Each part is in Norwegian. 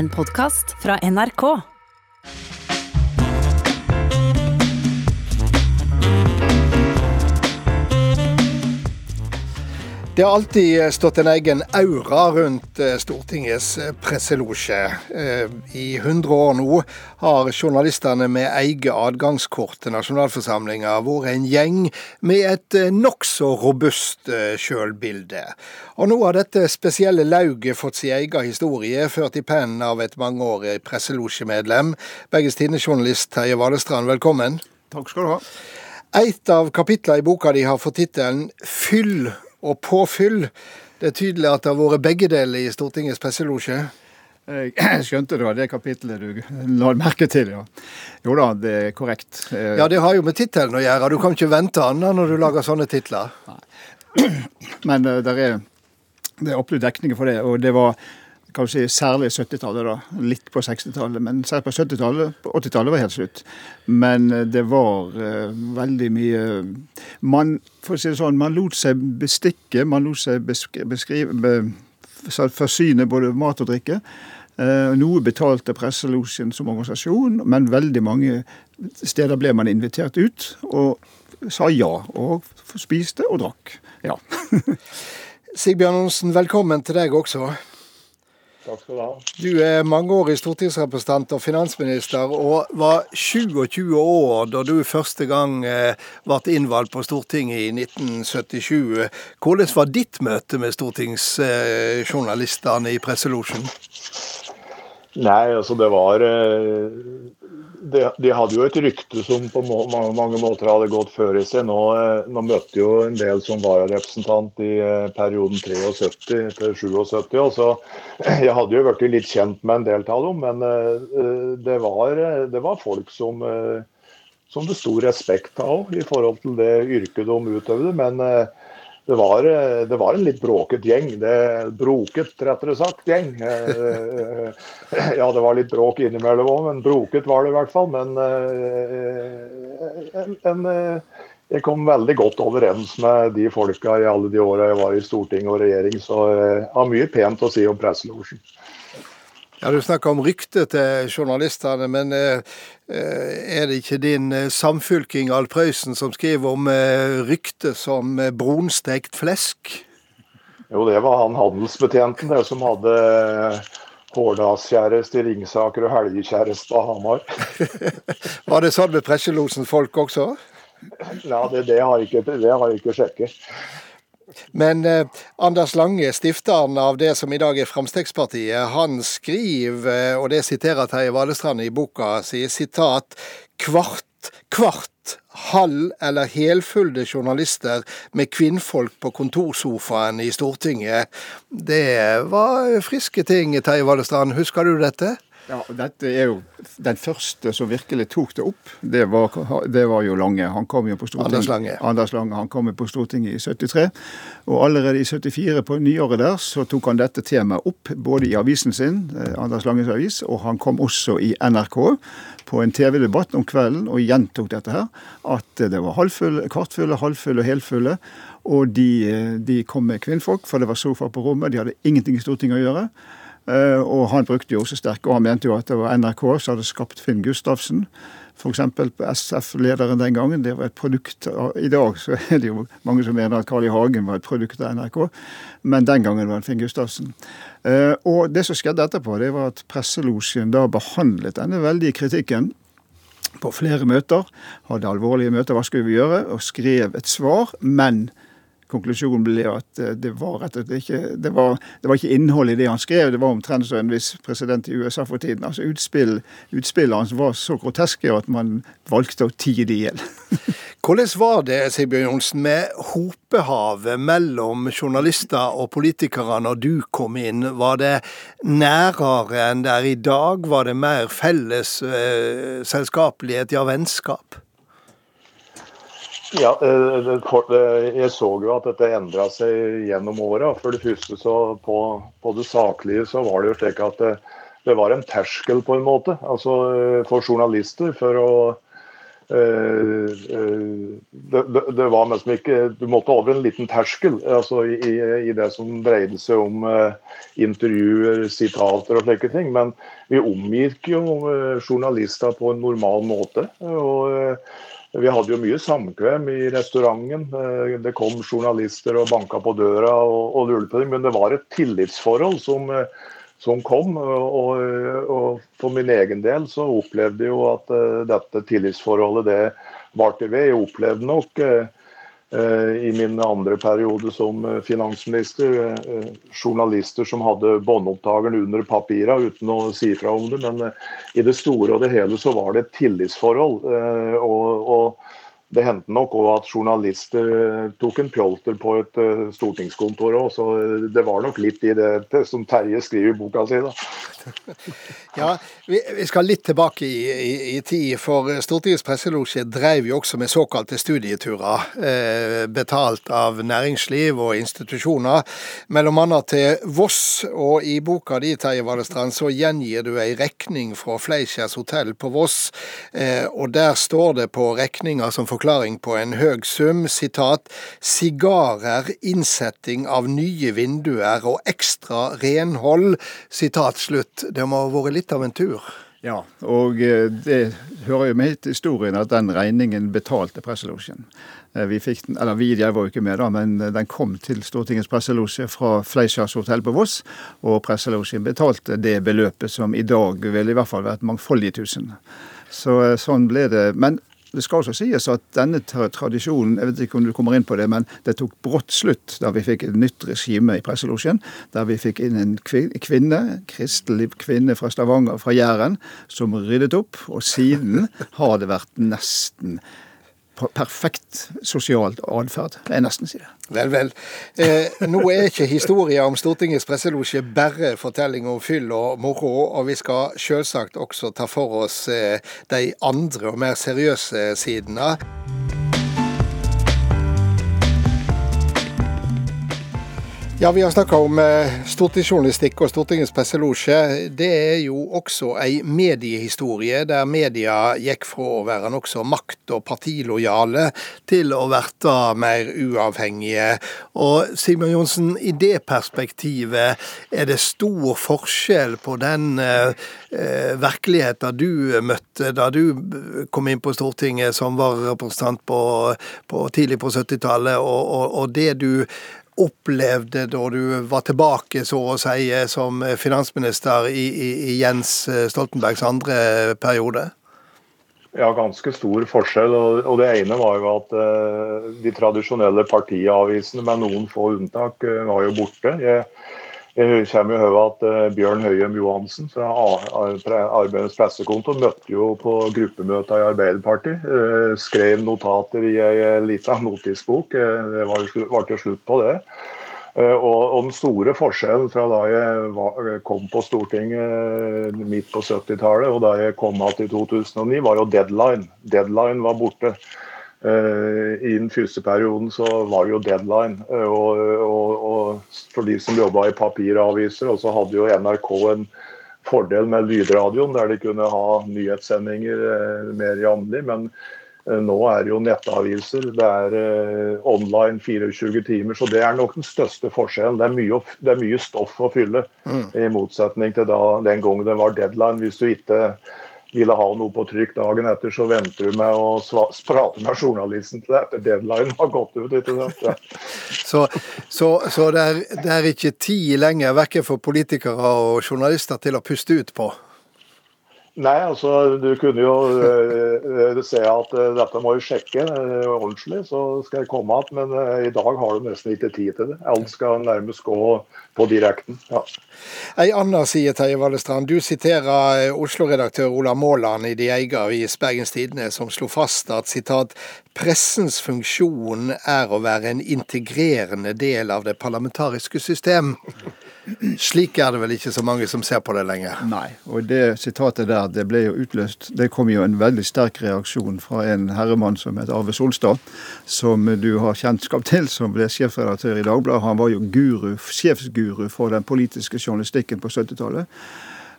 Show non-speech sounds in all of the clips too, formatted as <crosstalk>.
En podkast fra NRK. Det har alltid stått en egen aura rundt eh, Stortingets eh, presselosje. Eh, I 100 år nå har journalistene med eget adgangskort til nasjonalforsamlinga vært en gjeng med et nokså robust sjølbilde. Og nå har dette spesielle lauget fått sin egen historie, ført i pennen av et mangeårig presselosjemedlem. Bergens Tidende-journalist Terje Valestrand, velkommen. Takk skal du ha. Et av kapitlene i boka di har fått tittelen 'Fyll og påfyll. Det er tydelig at det har vært begge deler i Stortingets presselosje? Jeg <clears throat> skjønte det var det kapitlet du la merke til, ja. Jo da, det er korrekt. Eh, ja, det har jo med tittelen å gjøre. Du kan ikke vente annet når du lager sånne titler. <clears throat> Men der det er, det er absolutt dekning for det. Og det var kan du si, særlig 70-tallet, da. Litt på 60-tallet, men særlig på 70-tallet. På 80-tallet var helt slutt. Men eh, det var uh, veldig mye Man for å si det sånn, man lot seg bestikke, man lot seg beskrive, be, forsyne både mat og drikke. Uh, noe betalte Presselosjen som organisasjon, men veldig mange steder ble man invitert ut og sa ja. Og spiste og drakk. Ja. <laughs> Sigbjørn Olsen, velkommen til deg også. Takk skal du ha. Du er mangeårig stortingsrepresentant og finansminister, og var 27 år da du første gang eh, ble innvalgt på Stortinget i 1977. Hvordan var ditt møte med stortingsjournalistene i presselosjen? Nei, altså det var eh, de, de, hadde jo et rykte som på mange, mange, måter hadde gått før i seg. Nå, eh, nå møtte jo en del som vararepresentant i eh, perioden 73 til 77. Og så, <clears throat> jeg hadde jo blitt litt kjent med en del av dem, men det var, det var folk som, som det sto respekt av i forhold til det yrket de utøvde. Men det var, eh, det var, en litt bråket gjeng. Det Broket, rettere sagt, gjeng. Eh, eh, ja, det var litt bråk innimellom òg, men broket var det i hvert fall. Men en, en, jeg kom veldig godt overens med de folka i alle de åra jeg var i storting og regjering, så jeg har mye pent å si om presselosjen. Ja, Du snakker om ryktet til journalistene, men eh, eh, er det ikke din eh, samfylking Alf Prøysen som skriver om ryktet som brunstekt flesk? Jo, det var han handelsbetjenten det som hadde Hårdalskjæreste i Ringsaker og helgekjæreste på Hamar. <laughs> var det sånn med presselosens folk også? Ja, det, det har jeg ikke, det har jeg ikke sjekket. Men eh, Anders Lange, stifteren av det som i dag er Fremskrittspartiet, han skriver, og det siterer Terje Valestrand i boka, sier sitat kvart, kvart halv- eller helfulle journalister med kvinnfolk på kontorsofaen i Stortinget. Det var friske ting, Terje Valestrand. Husker du dette? Ja, dette er jo Den første som virkelig tok det opp, det var, det var jo Lange. Han kom jo på Stortinget. Anders Lange. Anders Lange. Han kom jo på Stortinget i 73. Og allerede i 74, på nyåret der, så tok han dette temaet opp. Både i avisen sin, eh, Anders Langes avis, og han kom også i NRK på en TV-debatt om kvelden og gjentok dette her. At det var halvfulle, kvartfulle, halvfulle og helfulle. Og de, eh, de kom med kvinnfolk, for det var sofa på rommet. De hadde ingenting i Stortinget å gjøre. Eh, og han brukte jo også sterke, og han mente jo at det var NRK som hadde skapt Finn Gustavsen. F.eks. SF-lederen den gangen. Det var et produkt av, I dag så er det jo mange som mener at Carl I. Hagen var et produkt av NRK, men den gangen var det Finn Gustavsen. Eh, og det som skjedde etterpå, det var at presselosjen da behandlet denne veldige kritikken på flere møter. Hadde alvorlige møter, hva skulle vi gjøre? Og skrev et svar. Men konklusjonen ble at eh, det var rett og slett ikke det var, det var ikke innhold i det han skrev. Det var omtrent som en viss president i USA for tiden. Altså utspill, Utspillene hans var så groteske at man valgte å tie det i hjel. <laughs> Hvordan var det Sigbjørn Johnsen, med hopehavet mellom journalister og politikere når du kom inn? Var det nærere enn det er i dag? Var det mer felles eh, selskapelighet, ja vennskap? Ja, eh, eh, Jeg så jo at dette endra seg gjennom åra. For det første så på, på, det saklige så var det jo slik at det, det, var en terskel på en måte. Altså eh, for journalister for å, det, det, det, var nesten ikke Du måtte over en liten terskel altså i, i, det som dreide seg om intervjuer, sitater og slike ting. Men vi omgikk jo journalister på en normal måte. og vi hadde jo mye samkvem i restauranten. Eh, det kom journalister og banka på døra og, og lurte på dem. Men det var et tillitsforhold som, eh, som kom. Og, og, for min egen del så opplevde jeg jo at uh, dette tillitsforholdet det varte ved. Jeg opplevde nok i min andre periode som finansminister journalister som hadde båndopptakeren under papira uten å si fra om det. Men i det store og det hele så var det et tillitsforhold. og, og det hendte nok òg at journalister eh, tok en pjolter på et stortingskontor òg, så det var nok litt i det som Terje skriver i boka si. da. Ja, vi, vi, skal litt tilbake i, i, i tid, for Stortingets presselosje drev jo også med såkalte studieturer, eh, betalt av næringsliv og institusjoner, mellom annet til Voss. Og i boka di, Terje Valestrand, så gjengir du ei regning fra Fleischers hotell på Voss, eh, og der står det på regninga som forklaring på en høg sum. Sitat sigarer, innsetting av nye vinduer og ekstra renhold. Sitat slutt. Det må ha vært litt av en tur? Ja, og eh, det hører jo med til historien at den regningen betalte presselosjen. Eh, vi fikk den, eller vi jeg var jo ikke med, da, men den kom til Stortingets presselosje fra Fleischers hotell på Voss. Og presselosjen betalte det beløpet som i dag ville i hvert fall vært mangfoldige tusen. Så eh, sånn ble det. Men det skal også sies at denne tradisjonen jeg vet ikke om du kommer inn på det, men det tok brått slutt da vi fikk et nytt regime i presselosjen. Der vi fikk inn en kvinne, kristelig kvinne fra Stavanger, fra Jæren, som ryddet opp. Og siden har det vært nesten perfekt sosial atferd, vil jeg nesten si det. Vel, vel. Eh, nå er ikke historien om Stortingets presselosje bare fortelling om fyll og moro, og vi skal selvsagt også ta for oss eh, de andre og mer seriøse sidene. Ja, Vi har snakka om eh, stortingsjournalistikk og Stortingets presselosje. Det er jo også ei mediehistorie der media gikk fra å være nokså makt- og partilojale til å bli mer uavhengige. Og Sigmund Johnsen, i det perspektivet, er det stor forskjell på den eh, eh virkeligheten du møtte da du kom inn på Stortinget som var representant på, på tidlig på 70-tallet, og, og, og det du opplevde da du var tilbake, så å si, som finansminister i, i, i Jens Stoltenbergs andre periode? Ja, ganske stor forskjell. og Det ene var jo at uh, de tradisjonelle partiavisene, med noen få unntak, var jo borte. Jeg, jeg kommer jo over at uh, Bjørn Høyem Johansen fra Arbeidernes pressekonto møtte jo på gruppemøter i Arbeiderpartiet. Uh, skrev notater i ei lita notisbok. Det var, til slutt på det. Og, Den store forskjellen fra da jeg kom på Stortinget midt på 70-tallet og da jeg kom igjen i 2009, var jo deadline. Deadline var borte. Eh, I den første perioden så var det jo deadline. Eh, og, og, og for de som jobba i papiraviser, og så hadde jo NRK en fordel med lydradioen, der de kunne ha nyhetssendinger eh, mer jevnlig. Men nå er det jo nettaviser. Det er online 24 timer. Så det er nok den største forskjellen. Det er mye, det er mye stoff å fylle, mm. i motsetning til da, den gangen det var deadline. Hvis du ikke ville ha noe på trykk dagen etter, så venter du med å prate med journalisten til etter deadline har gått ut. ikke sant? <laughs> Så, så, så det, er, det, er, ikke tid lenger, verken for politikere og journalister, til å puste ut på? Nei, altså du kunne jo uh, se at uh, dette må jeg sjekke ordentlig, så skal jeg komme igjen. Men i dag har du nesten ikke tid til det. Alt skal nærmest gå på direkten. Ja. Ei anna side, Terje Vallestrand. Du siterer Oslo-redaktør Ola Måland i De Eiga i Bergens Tidende, som slo fast at sitat, pressens funksjon er å være en integrerende del av det parlamentariske system. Slik er det vel ikke så mange som ser på det lenger? Nei, og det sitatet der det ble jo utløst Det kom jo en veldig sterk reaksjon fra en herremann som het Arve Solstad, som du har kjennskap til, som ble sjefredaktør i Dagbladet. Han var jo guru, sjefsguru for den politiske journalistikken på 70-tallet.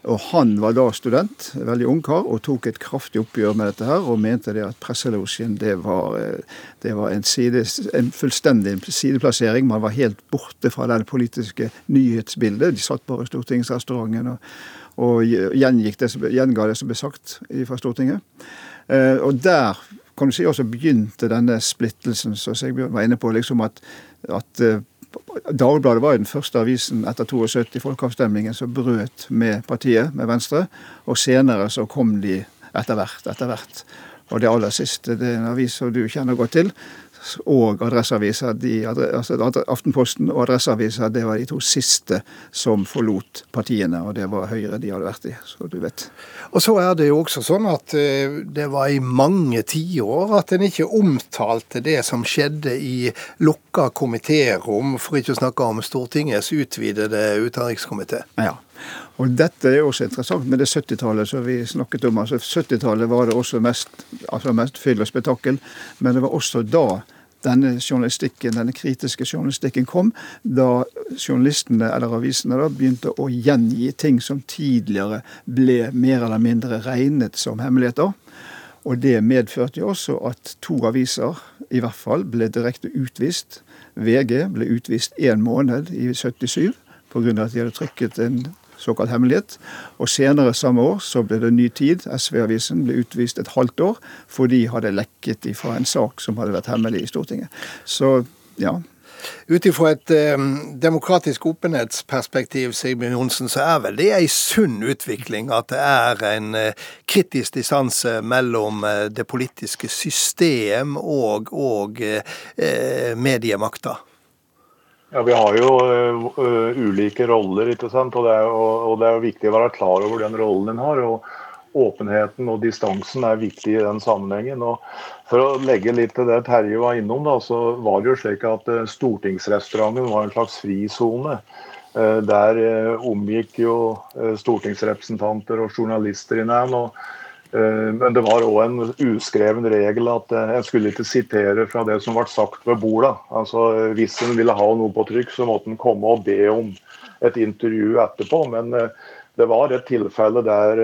Og Han var da student, veldig ung kar, og tok et kraftig oppgjør med dette her, og mente det at presselosjen det var, det var en, side, en, fullstendig sideplassering. Man var helt borte fra det politiske nyhetsbildet. De satt bare i stortingsrestauranten og, og gjengikk det, gjenga det som ble sagt fra Stortinget. Og der kan du si også begynte denne splittelsen som Sigbjørn var inne på. liksom at, at Dagbladet var den første avisen etter 72 folkeavstemningen som brøt med partiet, med Venstre. Og senere så kom de etter hvert, etter hvert. Og det aller siste, det er en avis som du kjenner godt til, og Adresseavisa, de, altså Aftenposten og Adresseavisa, det var de to siste som forlot partiene. Og det var Høyre de hadde vært i, så du vet. Og så er det jo også sånn at eh, det var i mange tiår at en ikke omtalte det som skjedde i lukka komitérom, for ikke å snakke om Stortingets utvidede utenrikskomité. Ja. Og Dette er også interessant med det 70-tallet som vi snakket om. altså 70-tallet var det også mest, altså mest fyll og spetakkel, men det var også da denne journalistikken, denne kritiske journalistikken kom, da journalistene eller avisene da begynte å gjengi ting som tidligere ble mer eller mindre regnet som hemmeligheter. Og det medførte jo også at to aviser i hvert fall ble direkte utvist. VG ble utvist én måned i 77 pga. at de hadde trykket en såkalt hemmelighet. Og senere samme år så ble det Ny Tid, SV-avisen, ble utvist et halvt år for de hadde lekket ifra en sak som hadde vært hemmelig i Stortinget. Så ja. Ut ifra et eh, demokratisk åpenhetsperspektiv, Sigbjørn Johnsen, så er vel det ei sunn utvikling at det er en eh, kritisk distanse mellom eh, det politiske system og, og eh, mediemakta? Ja, Vi har jo uh, ulike roller, ikke sant? Og det, er jo, og det er jo viktig å være klar over den rollen en har. og Åpenheten og distansen er viktig i den sammenhengen. og For å legge litt til det Terje var innom, da, så var det jo slik at uh, stortingsrestauranten var en slags frisone. Der omgikk jo stortingsrepresentanter og journalister i nærheten. Og Eh, men det var òg en uskreven regel at eh, en skulle ikke sitere fra det som ble sagt ved bordet. Altså, hvis en ville ha noe på trykk, så måtte en komme og be om et intervju etterpå. Men eh, det var et tilfelle der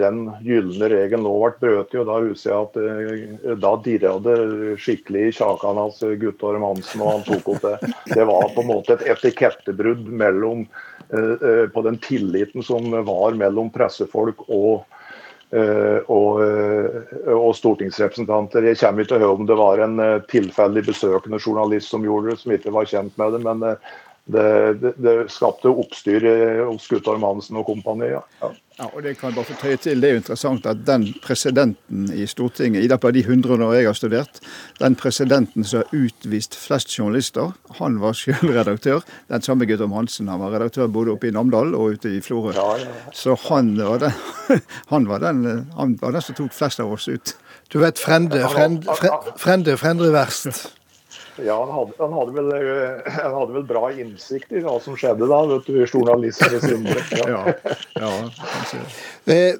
den gylne regelen nå ble brutt. Da husker jeg at da dirra det skikkelig i kjakan hans Guttorm Hansen og han tok opp det. Det var på en måte et etikettebrudd mellom, på den tilliten som var mellom pressefolk og Eh, og, eh, og, stortingsrepresentanter. Jeg kommer ikke til å høre om det var en eh, tilfeldig besøkende journalist som gjorde det, som ikke var kjent med det. Men det, det, det skapte oppstyr hos Guttorm Hansen og kompani. Ja. Ja. og Det kan jeg bare få tøye til. Det er jo interessant at den presidenten i Stortinget, i løpet av de 100 år jeg har studert, den presidenten som har utvist flest journalister, han var selv redaktør. Den samme Guttorm Hansen han var redaktør både oppe i Namdal og ute i Florø. Ja, Så han var, den, <laughs> han, var den, han var den som tok flest av oss ut. Du vet Frende, Frende, Frende, Frende verst. Ja, han hadde, han, hadde vel, eh, han hadde, vel, bra innsikt i hva som skjedde da, vet du, journalister. <laughs> Ja. ja, ja eh,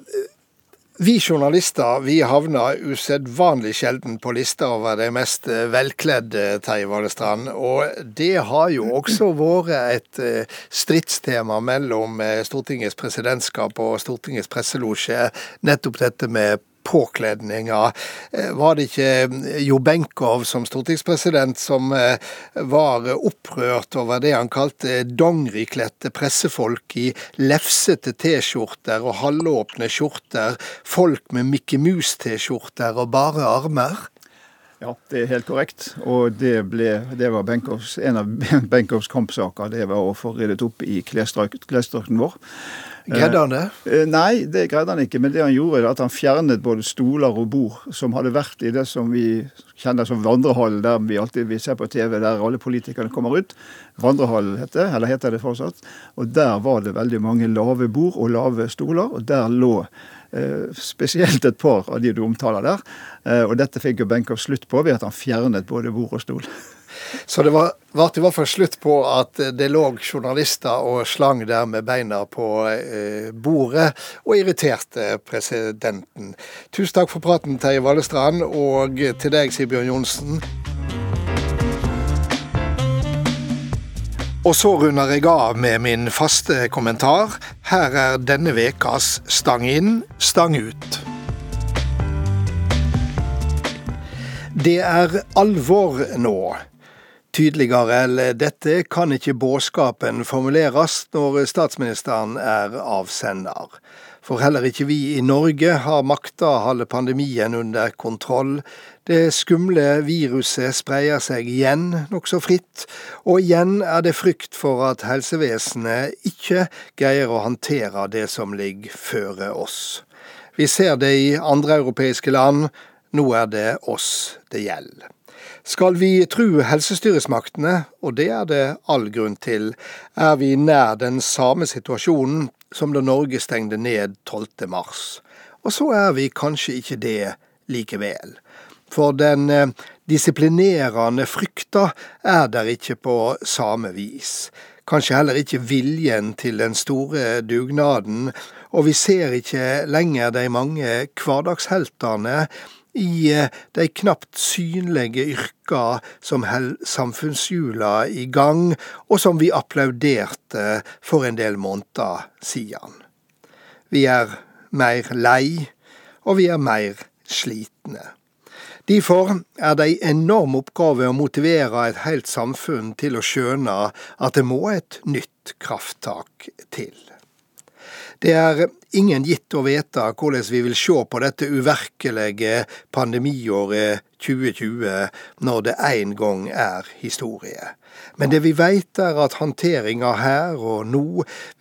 vi journalister vi havner usedvanlig sjelden på lista over de mest eh, velkledde, Terje Valestrand. Og det har jo også vært et stridstema mellom Stortingets presidentskap og Stortingets presselosje, nettopp dette med påkledninga. Eh, var det ikke eh, Jo Benkow som stortingspresident som eh, var opprørt over det han kalte dongerikledte pressefolk i lefsete T-skjorter og halvåpne skjorter, folk med Mickey Mouse-T-skjorter og bare armer? Ja, det er helt korrekt. Og det, ble, det var Benkovs, en av <laughs> Benkows kampsaker. Det var å få ryddet opp i klesdrakten vår. Greide han det? Eh, eh, nei, det greide han ikke. Men det han gjorde, er at han fjernet både stoler og bord som hadde vært i det som vi kjenner som vandrehallen, der vi alltid vi ser på TV, der alle politikerne kommer ut. Vandrehallen heter eller heter det fortsatt. Og der var det veldig mange lave bord og lave stoler, og der lå eh, spesielt et par av de du omtaler der. Og dette fikk jo Benkow slutt på ved at han fjernet både bord og stol. <laughs> Så det var, ble i hvert fall slutt på at det lå journalister og slang der med beina på eh, bordet og irriterte presidenten. Tusen takk for praten, Terje Vallestrand, og til deg, Sigbjørn Johnsen. Og så runder jeg av med min faste kommentar. Her er denne ukas Stang inn, stang ut. Det er alvor nå. Tydeligere enn dette kan ikke budskapen formuleres når statsministeren er avsender. For heller ikke vi i Norge har makta å holde pandemien under kontroll. Det skumle viruset spreier seg igjen nokså fritt, og igjen er det frykt for at helsevesenet ikke greier å håndtere det som ligger føre oss. Vi ser det i andre europeiske land, nå er det oss det gjelder. Skal vi tru helsestyresmaktene, og det er det all grunn til, er vi nær den samme situasjonen som da Norge stengte ned 12. mars. Og så er vi kanskje ikke det likevel. For den eh, disiplinerende frykta er der ikke på samme vis. Kanskje heller ikke viljen til den store dugnaden, og vi ser ikke lenger de mange hverdagsheltene i eh, de knapt synlige yrka som held samfunnshjula i gang, og som vi applauderte for en del måneder siden. Vi er mer lei, og vi er mer slitne. Derfor er det ei enorm oppgave å motivere et helt samfunn til å skjønne at det må et nytt krafttak til. Det er ingen gitt å vite hvordan vi vil se på dette uvirkelige pandemiåret 2020 når det en gang er historie. Men det vi veit er at håndteringa her og nå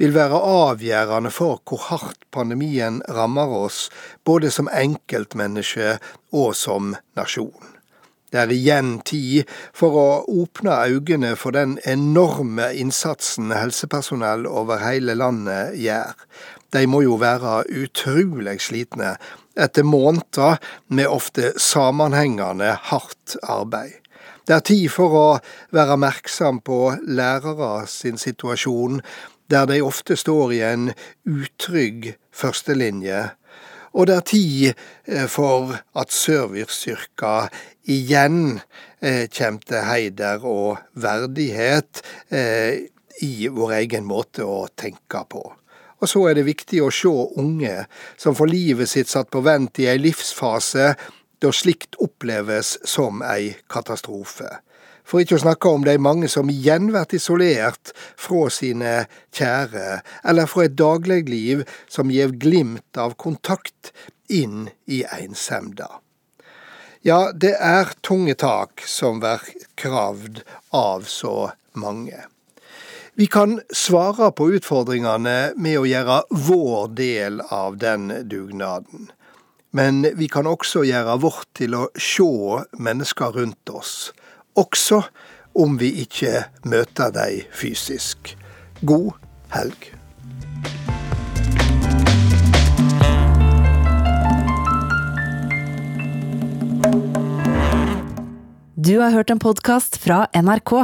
vil være avgjørende for hvor hardt pandemien rammer oss, både som enkeltmenneske og som nasjon. Det er igjen tid for å åpne øynene for den enorme innsatsen helsepersonell over hele landet gjør. De må jo være utrolig slitne etter måneder med ofte sammenhengende hardt arbeid. Det er tid for å være oppmerksom på lærere sin situasjon, der de ofte står i en utrygg førstelinje og det er tid eh, for at serviceyrka igjen kommer til heider og verdighet eh, i vår egen måte å tenke på. Og så er det viktig å se unge som får livet sitt satt på vent i ei livsfase da slikt oppleves som ei katastrofe. For ikke å snakke om de mange som igjen blir isolert fra sine kjære, eller fra et dagligliv som gir glimt av kontakt inn i einsemda. Ja, det er tunge tak som blir kravd av så mange. Vi kan svare på utfordringene med å gjøre vår del av den dugnaden. Men vi kan også gjøre vårt til å se mennesker rundt oss også om vi ikke møter dem fysisk. God helg. Du har hørt en podkast fra NRK.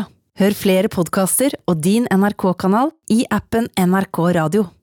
Hør flere podkaster og din NRK-kanal i appen NRK Radio.